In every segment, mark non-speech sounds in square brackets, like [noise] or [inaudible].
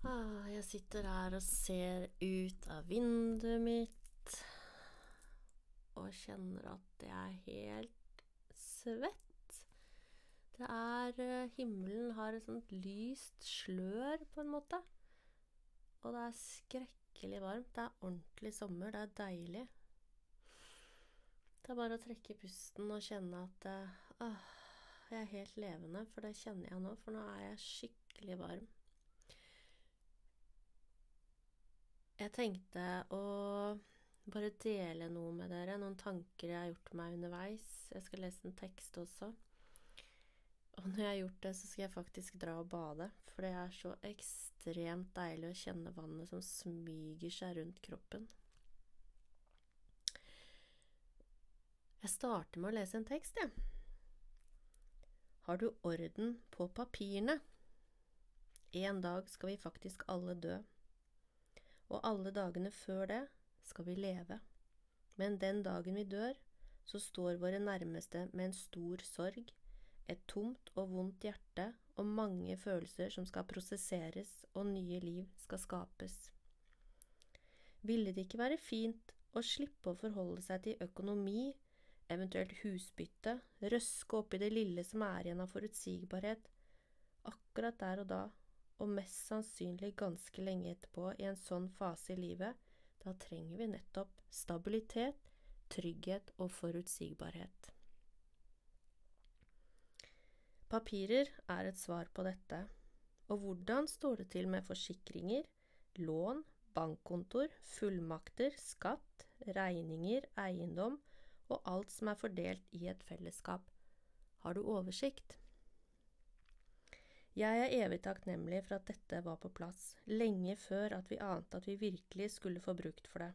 Ah, jeg sitter her og ser ut av vinduet mitt og kjenner at jeg er helt svett. Det er eh, Himmelen har et sånt lyst slør, på en måte. Og det er skrekkelig varmt. Det er ordentlig sommer. Det er deilig. Det er bare å trekke pusten og kjenne at eh, ah, jeg er helt levende, for det kjenner jeg nå, for nå er jeg skikkelig varm. Jeg tenkte å bare dele noe med dere, noen tanker jeg har gjort meg underveis. Jeg skal lese en tekst også. Og når jeg har gjort det, så skal jeg faktisk dra og bade, for det er så ekstremt deilig å kjenne vannet som smyger seg rundt kroppen. Jeg starter med å lese en tekst, jeg. Har du orden på papirene? En dag skal vi faktisk alle dø og alle dagene før det skal vi leve. Men den dagen vi dør, så står våre nærmeste med en stor sorg, et tomt og vondt hjerte og mange følelser som skal prosesseres og nye liv skal skapes. Ville det ikke være fint å slippe å forholde seg til økonomi, eventuelt husbytte, røske opp i det lille som er igjen av forutsigbarhet, akkurat der og da, og mest sannsynlig ganske lenge etterpå i en sånn fase i livet, da trenger vi nettopp stabilitet, trygghet og forutsigbarhet. Papirer er et svar på dette. Og hvordan står det til med forsikringer, lån, bankkontor, fullmakter, skatt, regninger, eiendom og alt som er fordelt i et fellesskap? Har du oversikt? Jeg er evig takknemlig for at dette var på plass, lenge før at vi ante at vi virkelig skulle få brukt for det.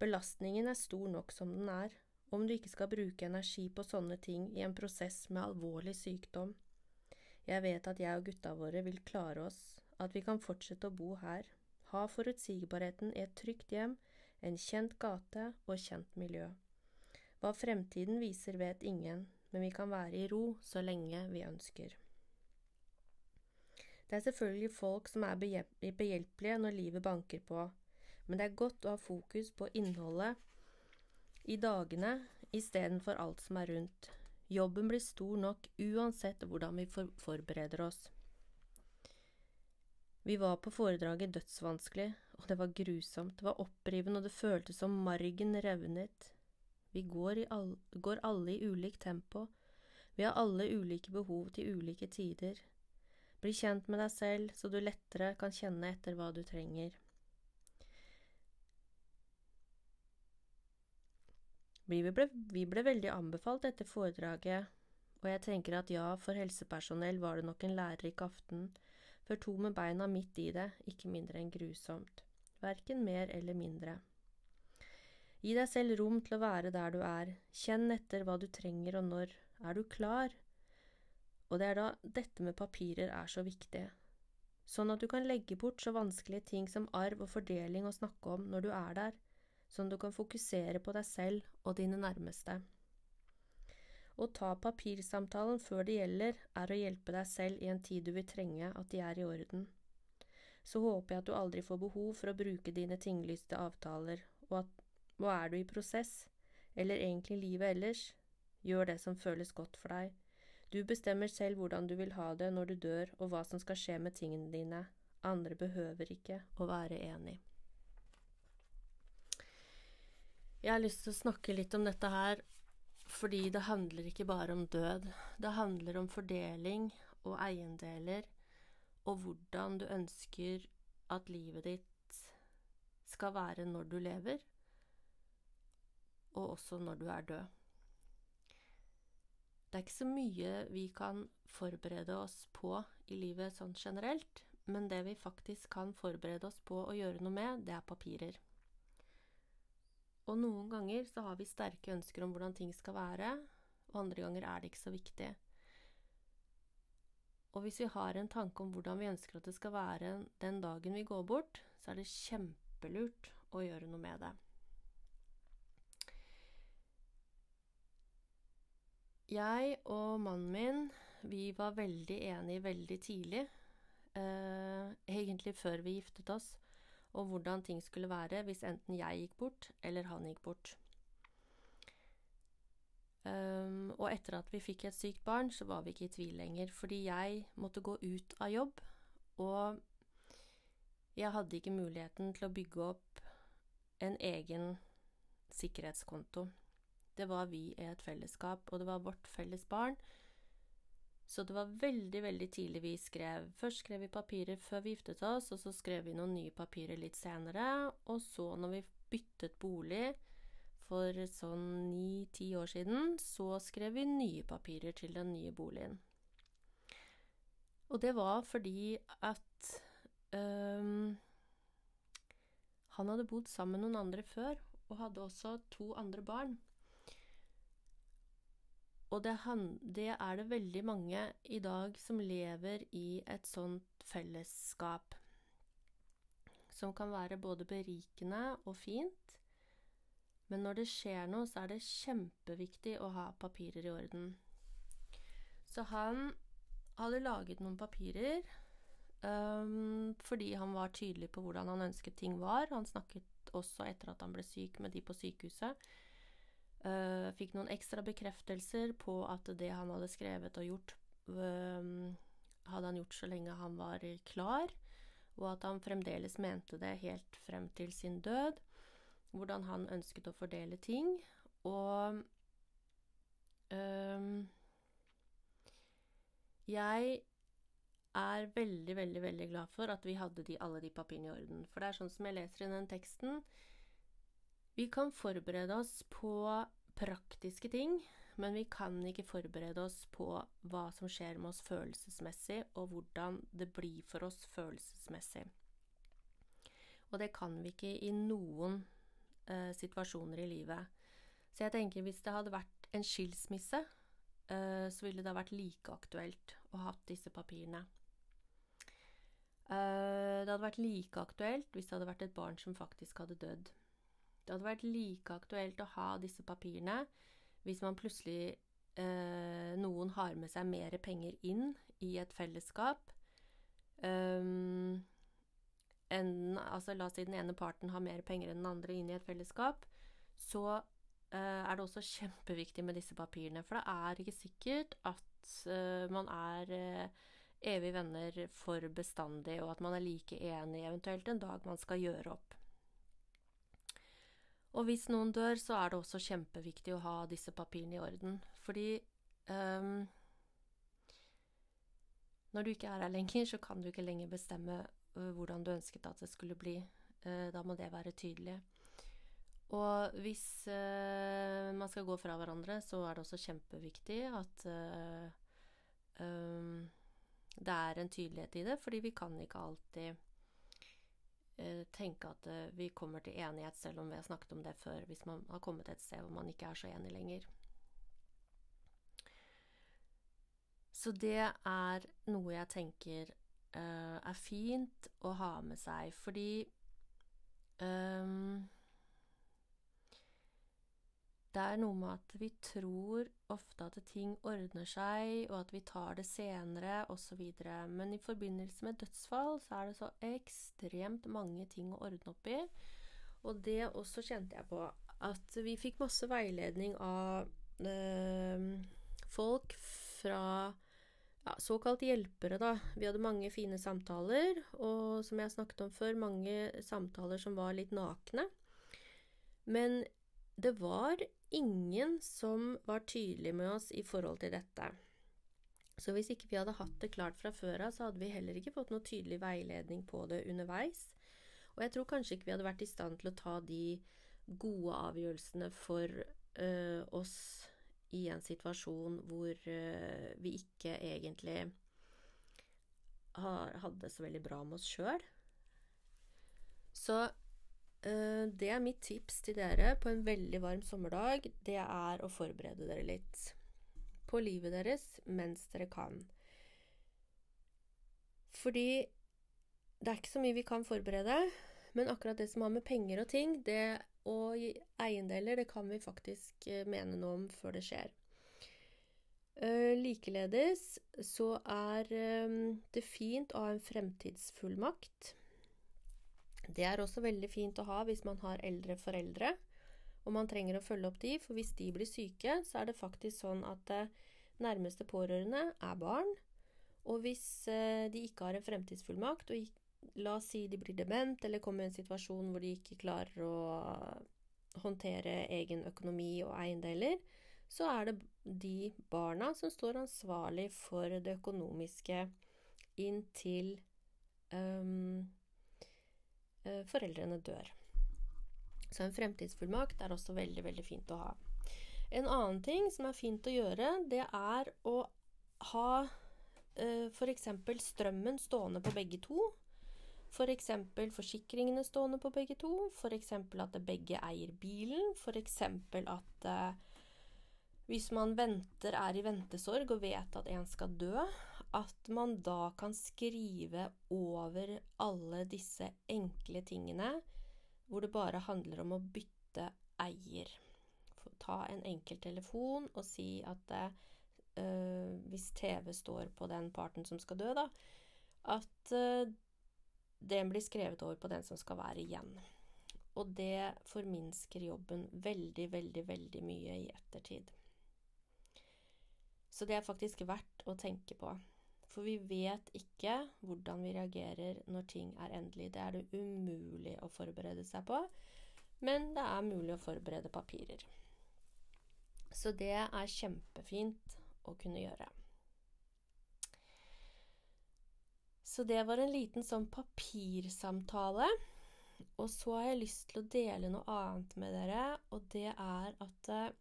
Belastningen er stor nok som den er, om du ikke skal bruke energi på sånne ting i en prosess med alvorlig sykdom. Jeg vet at jeg og gutta våre vil klare oss, at vi kan fortsette å bo her, ha forutsigbarheten i et trygt hjem, en kjent gate og kjent miljø. Hva fremtiden viser, vet ingen, men vi kan være i ro så lenge vi ønsker. Det er selvfølgelig folk som er behjelpelige når livet banker på, men det er godt å ha fokus på innholdet i dagene istedenfor alt som er rundt. Jobben blir stor nok uansett hvordan vi for forbereder oss. Vi var på foredraget Dødsvanskelig, og det var grusomt, det var opprivende, og det føltes som margen revnet. Vi går, all, går alle i ulikt tempo, vi har alle ulike behov til ulike tider. Bli kjent med deg selv, så du lettere kan kjenne etter hva du trenger. Vi ble, vi ble veldig anbefalt etter foredraget, og jeg tenker at ja, for helsepersonell var det nok en lærerik aften, for to med beina midt i det, ikke mindre enn grusomt. Verken mer eller mindre. Gi deg selv rom til å være der du er, kjenn etter hva du trenger og når. Er du klar? Og det er da dette med papirer er så viktig, sånn at du kan legge bort så vanskelige ting som arv og fordeling å snakke om når du er der, sånn at du kan fokusere på deg selv og dine nærmeste. Å ta papirsamtalen før det gjelder, er å hjelpe deg selv i en tid du vil trenge at de er i orden. Så håper jeg at du aldri får behov for å bruke dine tinglyste avtaler, og at og er du i prosess, eller egentlig livet ellers, gjør det som føles godt for deg, du bestemmer selv hvordan du vil ha det når du dør, og hva som skal skje med tingene dine. Andre behøver ikke å være enig. Jeg har lyst til å snakke litt om dette her fordi det handler ikke bare om død. Det handler om fordeling og eiendeler, og hvordan du ønsker at livet ditt skal være når du lever, og også når du er død. Det er ikke så mye vi kan forberede oss på i livet sånn generelt, men det vi faktisk kan forberede oss på å gjøre noe med, det er papirer. Og noen ganger så har vi sterke ønsker om hvordan ting skal være, og andre ganger er det ikke så viktig. Og hvis vi har en tanke om hvordan vi ønsker at det skal være den dagen vi går bort, så er det kjempelurt å gjøre noe med det. Jeg og mannen min, vi var veldig enige veldig tidlig. eh, egentlig før vi giftet oss, og hvordan ting skulle være hvis enten jeg gikk bort eller han gikk bort. Um, og etter at vi fikk et sykt barn, så var vi ikke i tvil lenger, fordi jeg måtte gå ut av jobb, og jeg hadde ikke muligheten til å bygge opp en egen sikkerhetskonto. Det var vi i et fellesskap, og det var vårt felles barn. Så det var veldig, veldig tidlig vi skrev. Først skrev vi papirer før vi giftet oss, og så skrev vi noen nye papirer litt senere. Og så, når vi byttet bolig for sånn ni-ti år siden, så skrev vi nye papirer til den nye boligen. Og det var fordi at um, han hadde bodd sammen med noen andre før, og hadde også to andre barn. Og det, det, er det veldig mange i dag som lever i et sånt fellesskap. Som kan være både berikende og fint. Men når det skjer noe, så er det kjempeviktig å ha papirer i orden. Så han hadde laget noen papirer um, fordi han var tydelig på hvordan han ønsket ting var. Han snakket også etter at han ble syk med de på sykehuset Uh, fikk noen ekstra bekreftelser på at det han hadde skrevet og gjort, uh, hadde han gjort så lenge han var klar, og at han fremdeles mente det helt frem til sin død. Hvordan han ønsket å fordele ting. Og uh, jeg er veldig, veldig, veldig glad for at vi hadde de, alle de papirene i orden. For det er sånn som jeg leser i den teksten vi kan forberede oss på praktiske ting, men vi kan ikke forberede oss på hva som skjer med oss følelsesmessig, og hvordan det blir for oss følelsesmessig. Og det kan vi ikke i noen eh, situasjoner i livet. Så jeg tenker hvis det hadde vært en skilsmisse, eh, så ville det ha vært like aktuelt å ha hatt disse papirene. Eh, det hadde vært like aktuelt hvis det hadde vært et barn som faktisk hadde dødd. Det hadde vært like aktuelt å ha disse papirene hvis man plutselig eh, Noen har med seg mer penger inn i et fellesskap. Um, en, altså la oss si den ene parten har mer penger enn den andre inn i et fellesskap. Så eh, er det også kjempeviktig med disse papirene. For det er ikke sikkert at eh, man er eh, evige venner for bestandig, og at man er like enig eventuelt en dag man skal gjøre opp. Og hvis noen dør, så er det også kjempeviktig å ha disse papirene i orden. Fordi um, når du ikke er her lenger, så kan du ikke lenger bestemme uh, hvordan du ønsket at det skulle bli. Uh, da må det være tydelig. Og hvis uh, man skal gå fra hverandre, så er det også kjempeviktig at um, det er en tydelighet i det, fordi vi kan ikke alltid tenke at eh, vi kommer til enighet, selv om vi har snakket om det før, hvis man har kommet et sted hvor man ikke er så enig lenger. Så det er noe jeg tenker uh, er fint å ha med seg, fordi um, det er noe med at vi tror ofte at ting ordner seg, og at vi tar det senere, osv. Men i forbindelse med dødsfall så er det så ekstremt mange ting å ordne opp i. Og det også kjente jeg på at vi fikk masse veiledning av øh, folk fra ja, såkalt hjelpere, da. Vi hadde mange fine samtaler, og som jeg snakket om før, mange samtaler som var litt nakne. Men det var ingen som var tydelig med oss i forhold til dette. Så hvis ikke vi hadde hatt det klart fra før av, så hadde vi heller ikke fått noe tydelig veiledning på det underveis. Og jeg tror kanskje ikke vi hadde vært i stand til å ta de gode avgjørelsene for øh, oss i en situasjon hvor øh, vi ikke egentlig har, hadde det så veldig bra med oss sjøl. Så det er mitt tips til dere på en veldig varm sommerdag. Det er å forberede dere litt på livet deres mens dere kan. Fordi det er ikke så mye vi kan forberede, men akkurat det som har med penger og ting, det og eiendeler, det kan vi faktisk eh, mene noe om før det skjer. Uh, likeledes så er det fint å ha en fremtidsfullmakt. Det er også veldig fint å ha hvis man har eldre foreldre og man trenger å følge opp de, for hvis de blir syke, så er det faktisk sånn at uh, nærmeste pårørende er barn. Og hvis uh, de ikke har en fremtidsfullmakt, og la oss si de blir dement eller kommer i en situasjon hvor de ikke klarer å håndtere egen økonomi og eiendeler, så er det de barna som står ansvarlig for det økonomiske inntil um, foreldrene dør. Så en fremtidsfullmakt er også veldig, veldig fint å ha. En annen ting som er fint å gjøre, det er å ha uh, f.eks. strømmen stående på begge to. F.eks. For forsikringene stående på begge to. F.eks. at begge eier bilen. F.eks. at uh, hvis man venter, er i ventesorg og vet at en skal dø, at man da kan skrive over alle disse enkle tingene hvor det bare handler om å bytte eier. Ta en enkel telefon og si at øh, hvis TV står på den parten som skal dø, da, at øh, den blir skrevet over på den som skal være igjen. Og det forminsker jobben veldig, veldig, veldig mye i ettertid. Så det er faktisk verdt å tenke på. For vi vet ikke hvordan vi reagerer når ting er endelig. Det er det umulig å forberede seg på. Men det er mulig å forberede papirer. Så det er kjempefint å kunne gjøre. Så det var en liten sånn papirsamtale. Og så har jeg lyst til å dele noe annet med dere, og det er at eh,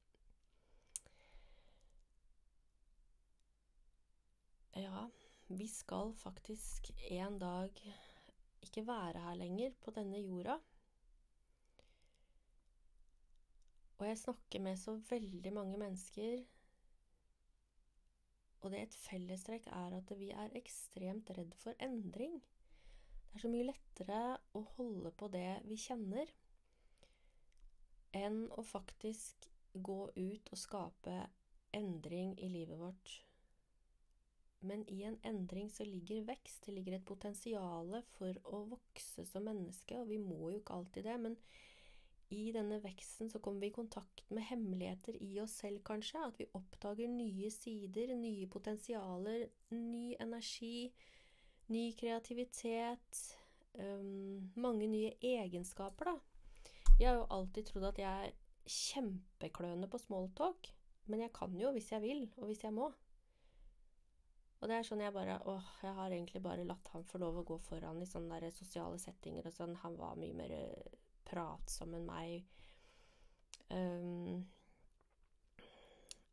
Ja, vi skal faktisk en dag ikke være her lenger, på denne jorda. Og jeg snakker med så veldig mange mennesker, og det et fellestrekk er at vi er ekstremt redd for endring. Det er så mye lettere å holde på det vi kjenner, enn å faktisk gå ut og skape endring i livet vårt men i en endring så ligger vekst. Det ligger et potensial for å vokse som menneske, og vi må jo ikke alltid det. Men i denne veksten så kommer vi i kontakt med hemmeligheter i oss selv, kanskje. At vi oppdager nye sider, nye potensialer, ny energi, ny kreativitet. Um, mange nye egenskaper, da. Jeg har jo alltid trodd at jeg er kjempeklønete på smalltalk. Men jeg kan jo hvis jeg vil, og hvis jeg må. Og det er sånn jeg bare Åh, jeg har egentlig bare latt han få lov å gå foran i sånne der sosiale settinger og sånn. Han var mye mer eh, pratsom enn meg. Um,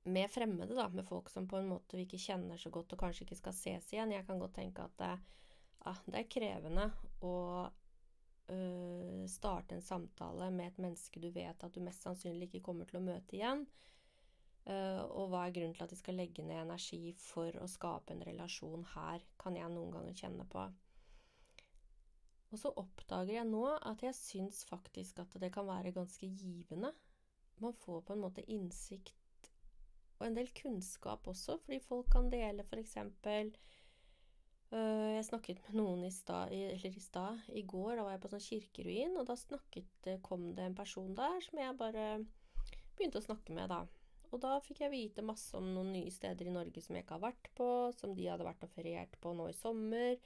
med fremmede, da. Med folk som på en måte vi ikke kjenner så godt og kanskje ikke skal ses igjen. Jeg kan godt tenke at det, ah, det er krevende å uh, starte en samtale med et menneske du vet at du mest sannsynlig ikke kommer til å møte igjen. Uh, og hva er grunnen til at de skal legge ned energi for å skape en relasjon her, kan jeg noen ganger kjenne på. Og så oppdager jeg nå at jeg syns faktisk at det kan være ganske givende. Man får på en måte innsikt og en del kunnskap også, fordi folk kan dele f.eks. Uh, eh, jeg snakket med noen i stad, i i går, da var jeg på sånn kirkeruin, og da snakket, kom det en person der som jeg bare begynte å snakke med, da. Og da fikk jeg vite masse om noen nye steder i Norge som jeg ikke har vært på, som de hadde vært og feriert på nå i sommer.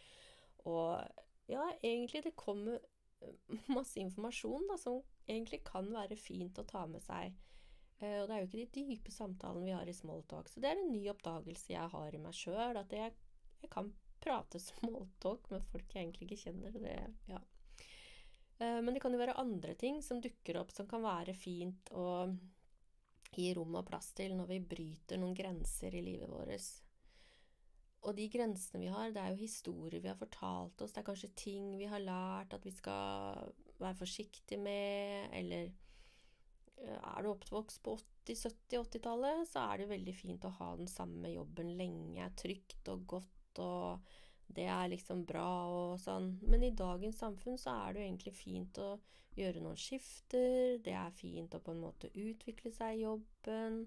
Og ja, egentlig det kommer [laughs] masse informasjon da, som egentlig kan være fint å ta med seg. Uh, og det er jo ikke de dype samtalene vi har i smalltalk. Så det er en ny oppdagelse jeg har i meg sjøl, at jeg, jeg, kan prate [laughs] smalltalk med folk jeg egentlig ikke kjenner. Det, ja. uh, men det kan jo være andre ting som dukker opp som kan være fint å gi rom og plass til når vi bryter noen grenser i livet vårt. Og de grensene vi har, det er jo historier vi har fortalt oss, det er kanskje ting vi har lært at vi skal være forsiktige med, eller eh, er du oppvokst på 80-, 70-, 80-tallet, så er det veldig fint å ha den samme jobben lenge, trygt og godt, og det er liksom bra og sånn. Men i dagens samfunn så er det jo egentlig fint å gjøre noen skifter. Det er fint å på en måte utvikle seg i jobben.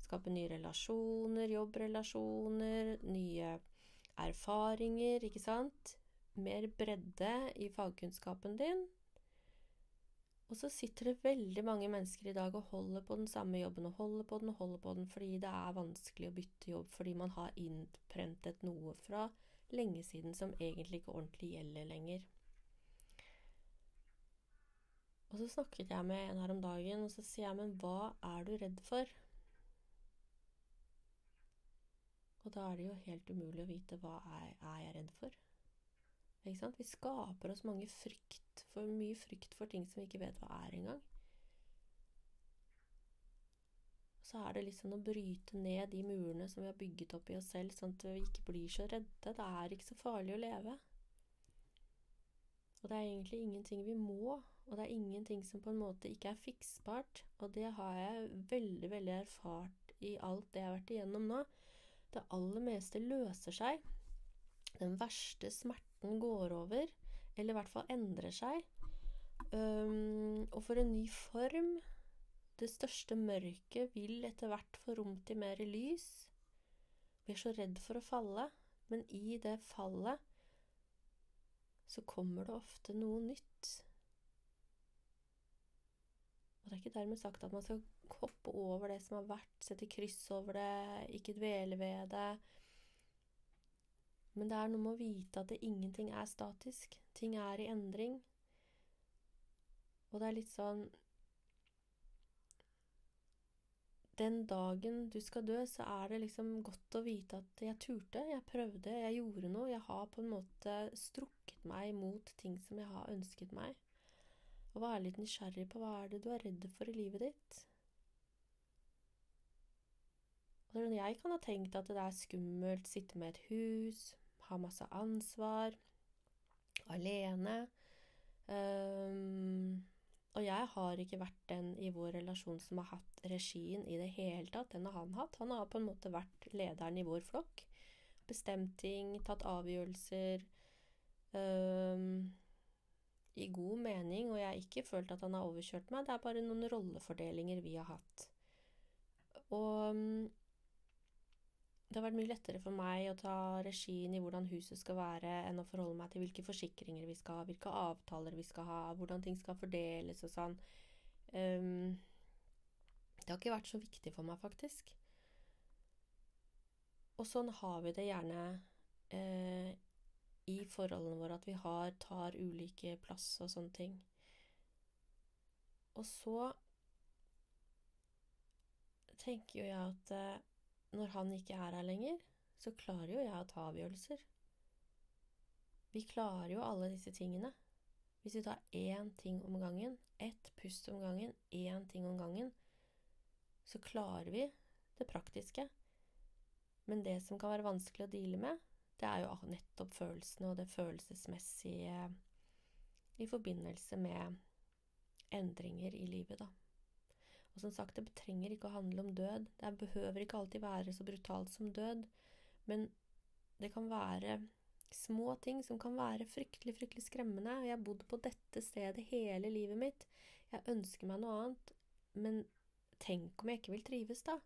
skape nye relasjoner, jobbrelasjoner, nye erfaringer, ikke sant? Mer bredde i fagkunnskapen din. Og så sitter det veldig mange mennesker i dag og holder på den samme jobben og holder på den og holder på den fordi det er vanskelig å bytte jobb, fordi man har innprentet noe fra lenge siden som egentlig ikke ordentlig gjelder lenger. Og så snakket jeg med en her om dagen, og så sier jeg, men hva er du redd for? Og da er det jo helt umulig å vite hva er, er jeg redd for. Ikke sant? Vi skaper oss mange frykt for mye frykt for ting som vi ikke vet hva er engang. Så er det liksom å bryte ned de murene som vi har bygget opp i oss selv, sånn at vi ikke blir så redde. Det er ikke så farlig å leve. Og det er egentlig ingenting vi må, og det er ingenting som på en måte ikke er fiksbart. Og det har jeg veldig, veldig erfart i alt det jeg har vært igjennom nå. Det aller meste løser seg. Den verste smerten går over, eller i hvert fall endrer seg. Um, og for en ny form Det største mørket vil etter hvert få rom til mer lys. Vi er så redd for å falle, men i det fallet så kommer det ofte noe nytt. Og det er ikke dermed sagt at man skal hoppe over det som har vært, sette kryss over det, ikke dvele ved det. Men det er noe med å vite at det, ingenting er statisk. Ting er i endring. Og det er litt sånn Den dagen du skal dø, så er det liksom godt å vite at jeg turte, jeg prøvde, jeg gjorde noe. Jeg har på en måte strukket meg mot ting som jeg har ønsket meg. Og være litt nysgjerrig på hva er det du er redd for i livet ditt. Og jeg kan ha tenkt at det er skummelt sitte med et hus, ha masse ansvar, alene. Um, og jeg har ikke vært den i vår relasjon som har hatt regien i det hele tatt. Den har han hatt. Han har på en måte vært lederen i vår flokk. Bestemt ting, tatt avgjørelser. Um, I god mening, og jeg har ikke følt at han har overkjørt meg. Det er bare noen rollefordelinger vi har hatt. Og det har vært mye lettere for meg å ta regien i hvordan huset skal være, enn å forholde meg til hvilke forsikringer vi skal ha, hvilke avtaler vi skal ha, hvordan ting skal fordeles og sånn. Um, det har ikke vært så viktig for meg, faktisk. Og sånn har vi det gjerne eh, i forholdene våre, at vi har, tar ulike plass og sånne ting. Og så tenker jo jeg at eh, når han ikke er her lenger, så klarer jo jeg å ta avgjørelser. Vi klarer jo alle disse tingene. Hvis vi tar én ting om gangen, ett pust om gangen, én ting om gangen, så klarer vi det praktiske. Men det som kan være vanskelig å deale med, det er jo nettopp følelsene og det følelsesmessige i forbindelse med endringer i livet, da. Og som sagt, det trenger ikke å handle om død. Det behøver ikke alltid være så brutalt som død. Men det kan være små ting som kan være fryktelig, fryktelig skremmende. Jeg har bodd på dette stedet hele livet mitt. Jeg ønsker meg noe annet. Men tenk om jeg ikke vil trives, da?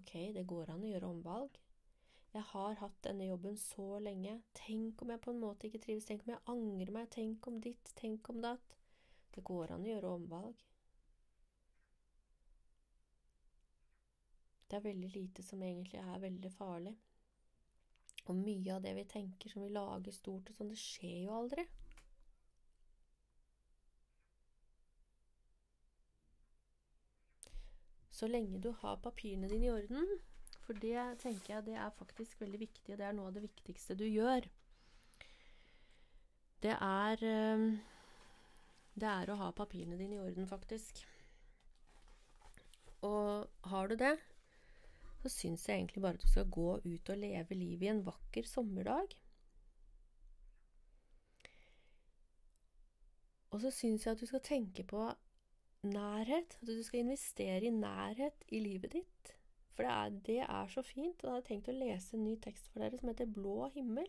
Ok, det går an å gjøre omvalg. Jeg har hatt denne jobben så lenge. Tenk om jeg på en måte ikke trives. Tenk om jeg angrer meg. Tenk om ditt. Tenk om datt. Det går an å gjøre omvalg. Det er veldig lite som egentlig er veldig farlig. Og mye av det vi tenker som vi lager stort og sånn, det skjer jo aldri. Så lenge du har papirene dine i orden, for det tenker jeg det er faktisk veldig viktig, og det er noe av det viktigste du gjør. Det er eh, Det er å ha papirene dine i orden, faktisk. Og har du det, så syns jeg egentlig bare at du skal gå ut og leve livet i en vakker sommerdag. Og så syns jeg at du skal tenke på nærhet. At du skal investere i nærhet i livet ditt. For det er, det er så fint. Og da hadde jeg tenkt å lese en ny tekst for dere som heter Blå himmel.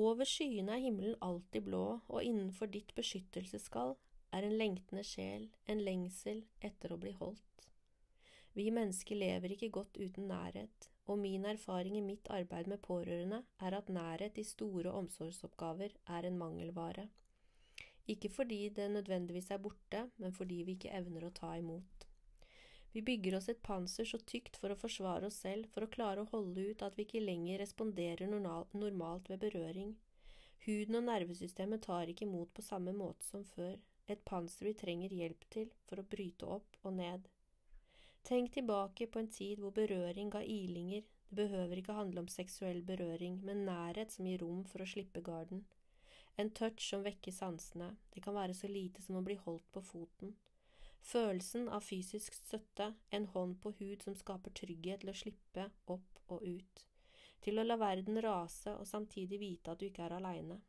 Over skyene er himmelen alltid blå, og innenfor ditt beskyttelsesskall er en lengtende sjel, en lengsel etter å bli holdt. Vi mennesker lever ikke godt uten nærhet, og min erfaring i mitt arbeid med pårørende er at nærhet i store omsorgsoppgaver er en mangelvare. Ikke fordi det nødvendigvis er borte, men fordi vi ikke evner å ta imot. Vi bygger oss et panser så tykt for å forsvare oss selv, for å klare å holde ut at vi ikke lenger responderer normalt ved berøring. Huden og nervesystemet tar ikke imot på samme måte som før, et panser vi trenger hjelp til for å bryte opp og ned. Tenk tilbake på en tid hvor berøring ga ilinger, det behøver ikke handle om seksuell berøring, men nærhet som gir rom for å slippe garden. En touch som vekker sansene, det kan være så lite som å bli holdt på foten. Følelsen av fysisk støtte, en hånd på hud som skaper trygghet til å slippe opp og ut, til å la verden rase og samtidig vite at du ikke er aleine.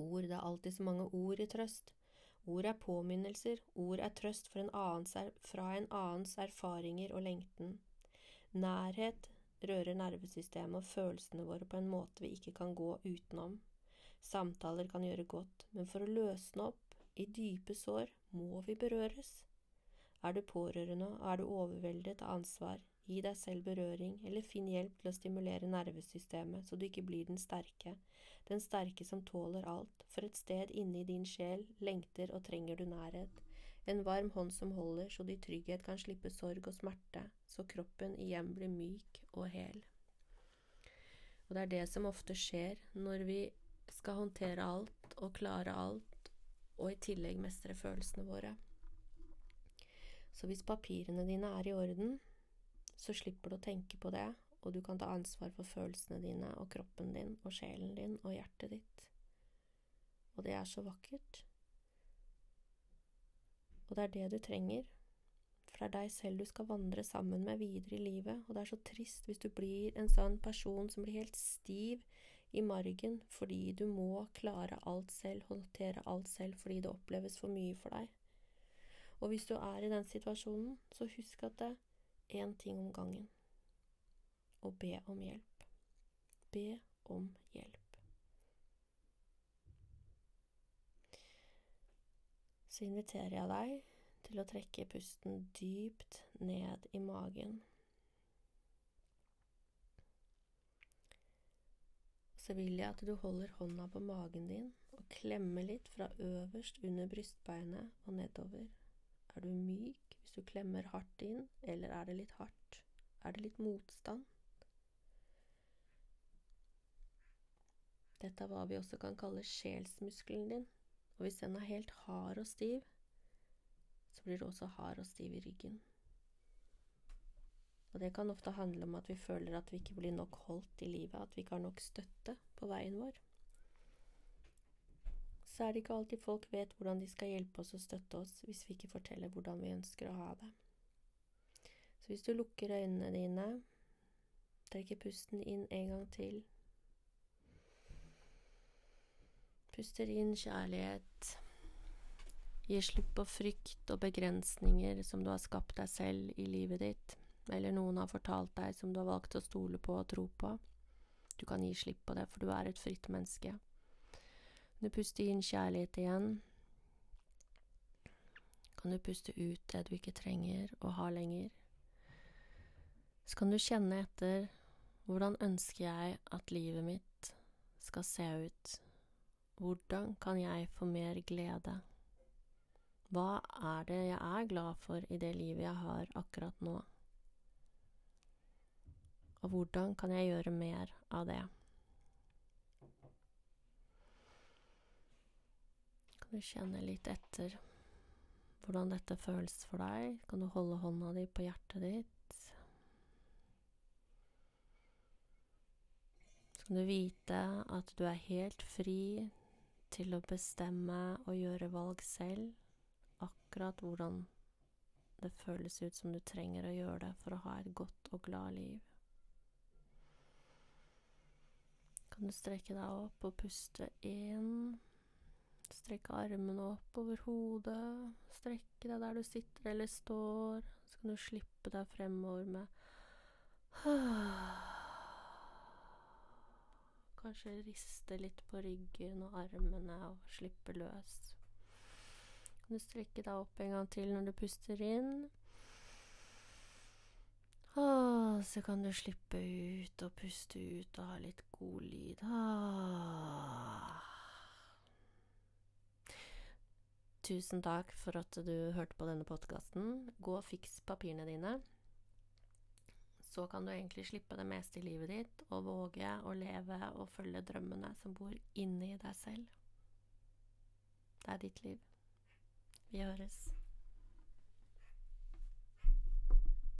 Ord, det er alltid så mange ord i trøst. Ord er påminnelser, ord er trøst en fra en annens erfaringer og lengten. Nærhet rører nervesystemet og følelsene våre på en måte vi ikke kan gå utenom. Samtaler kan gjøre godt, men for å løsne opp, i dype sår, må vi berøres. Er du pårørende og er du overveldet av ansvar, gi deg selv berøring, eller finn hjelp til å stimulere nervesystemet så du ikke blir den sterke, den sterke som tåler alt, for et sted inne i din sjel lengter og trenger du nærhet, en varm hånd som holder så du i trygghet kan slippe sorg og smerte, så kroppen igjen blir myk og hel. Og det er det som ofte skjer når vi skal håndtere alt og klare alt og i tillegg mestre følelsene våre. Så hvis papirene dine er i orden, så slipper du å tenke på det, og du kan ta ansvar for følelsene dine og kroppen din og sjelen din og hjertet ditt. Og det er så vakkert. Og det er det du trenger, for det er deg selv du skal vandre sammen med videre i livet, og det er så trist hvis du blir en sånn person som blir helt stiv i margen fordi du må klare alt selv, håndtere alt selv fordi det oppleves for mye for deg. Og hvis du er i den situasjonen, så husk at det én ting om gangen. Og be om hjelp. Be om hjelp. Så inviterer jeg deg til å trekke pusten dypt ned i magen. så vil jeg at du holder hånda på magen din og klemmer litt fra øverst under brystbeinet og nedover. Er du myk hvis du klemmer hardt inn, eller er det litt hardt? Er det litt motstand? Dette er hva vi også kan kalle sjelsmuskelen din, og hvis den er helt hard og stiv, så blir du også hard og stiv i ryggen. Og det kan ofte handle om at vi føler at vi ikke blir nok holdt i livet, at vi ikke har nok støtte på veien vår. Så er det ikke alltid folk vet hvordan de skal hjelpe oss og støtte oss hvis vi ikke forteller hvordan vi ønsker å ha det. Så hvis du lukker øynene dine, trekker pusten inn en gang til Puster inn kjærlighet. Gir slipp på frykt og begrensninger som du har skapt deg selv i livet ditt eller noen har fortalt deg som du har valgt å stole på og tro på. Du kan gi slipp på det, for du er et fritt menneske. Kan du puste inn kjærlighet igjen, kan du puste ut det du ikke trenger å ha lenger. Så kan du kjenne etter hvordan ønsker jeg at livet mitt skal se ut? Hvordan kan jeg få mer glede? Hva er det jeg er glad for i det livet jeg har akkurat nå? Og hvordan kan jeg gjøre mer av det? Kan du kjenne litt etter hvordan dette føles for deg? Kan du holde hånda di på hjertet ditt? Så kan du vite at du er helt fri til å bestemme og gjøre valg selv, akkurat hvordan det føles ut som du trenger å gjøre det for å ha et godt og glad liv. kan du strekke deg opp og puste inn. Strekke armene opp over hodet. Strekke deg der du sitter eller står. Så kan du slippe deg fremover med [sighs] Kanskje riste litt på ryggen og armene og slippe løs. Kan du strekke deg opp en gang til når du puster inn. Ah, så kan du slippe ut og puste ut og ha litt god lyd. Ah. Tusen takk for at du hørte på denne podkasten. Gå og fiks papirene dine. Så kan du egentlig slippe det meste i livet ditt og våge å leve og følge drømmene som bor inni deg selv. Det er ditt liv. Vi høres.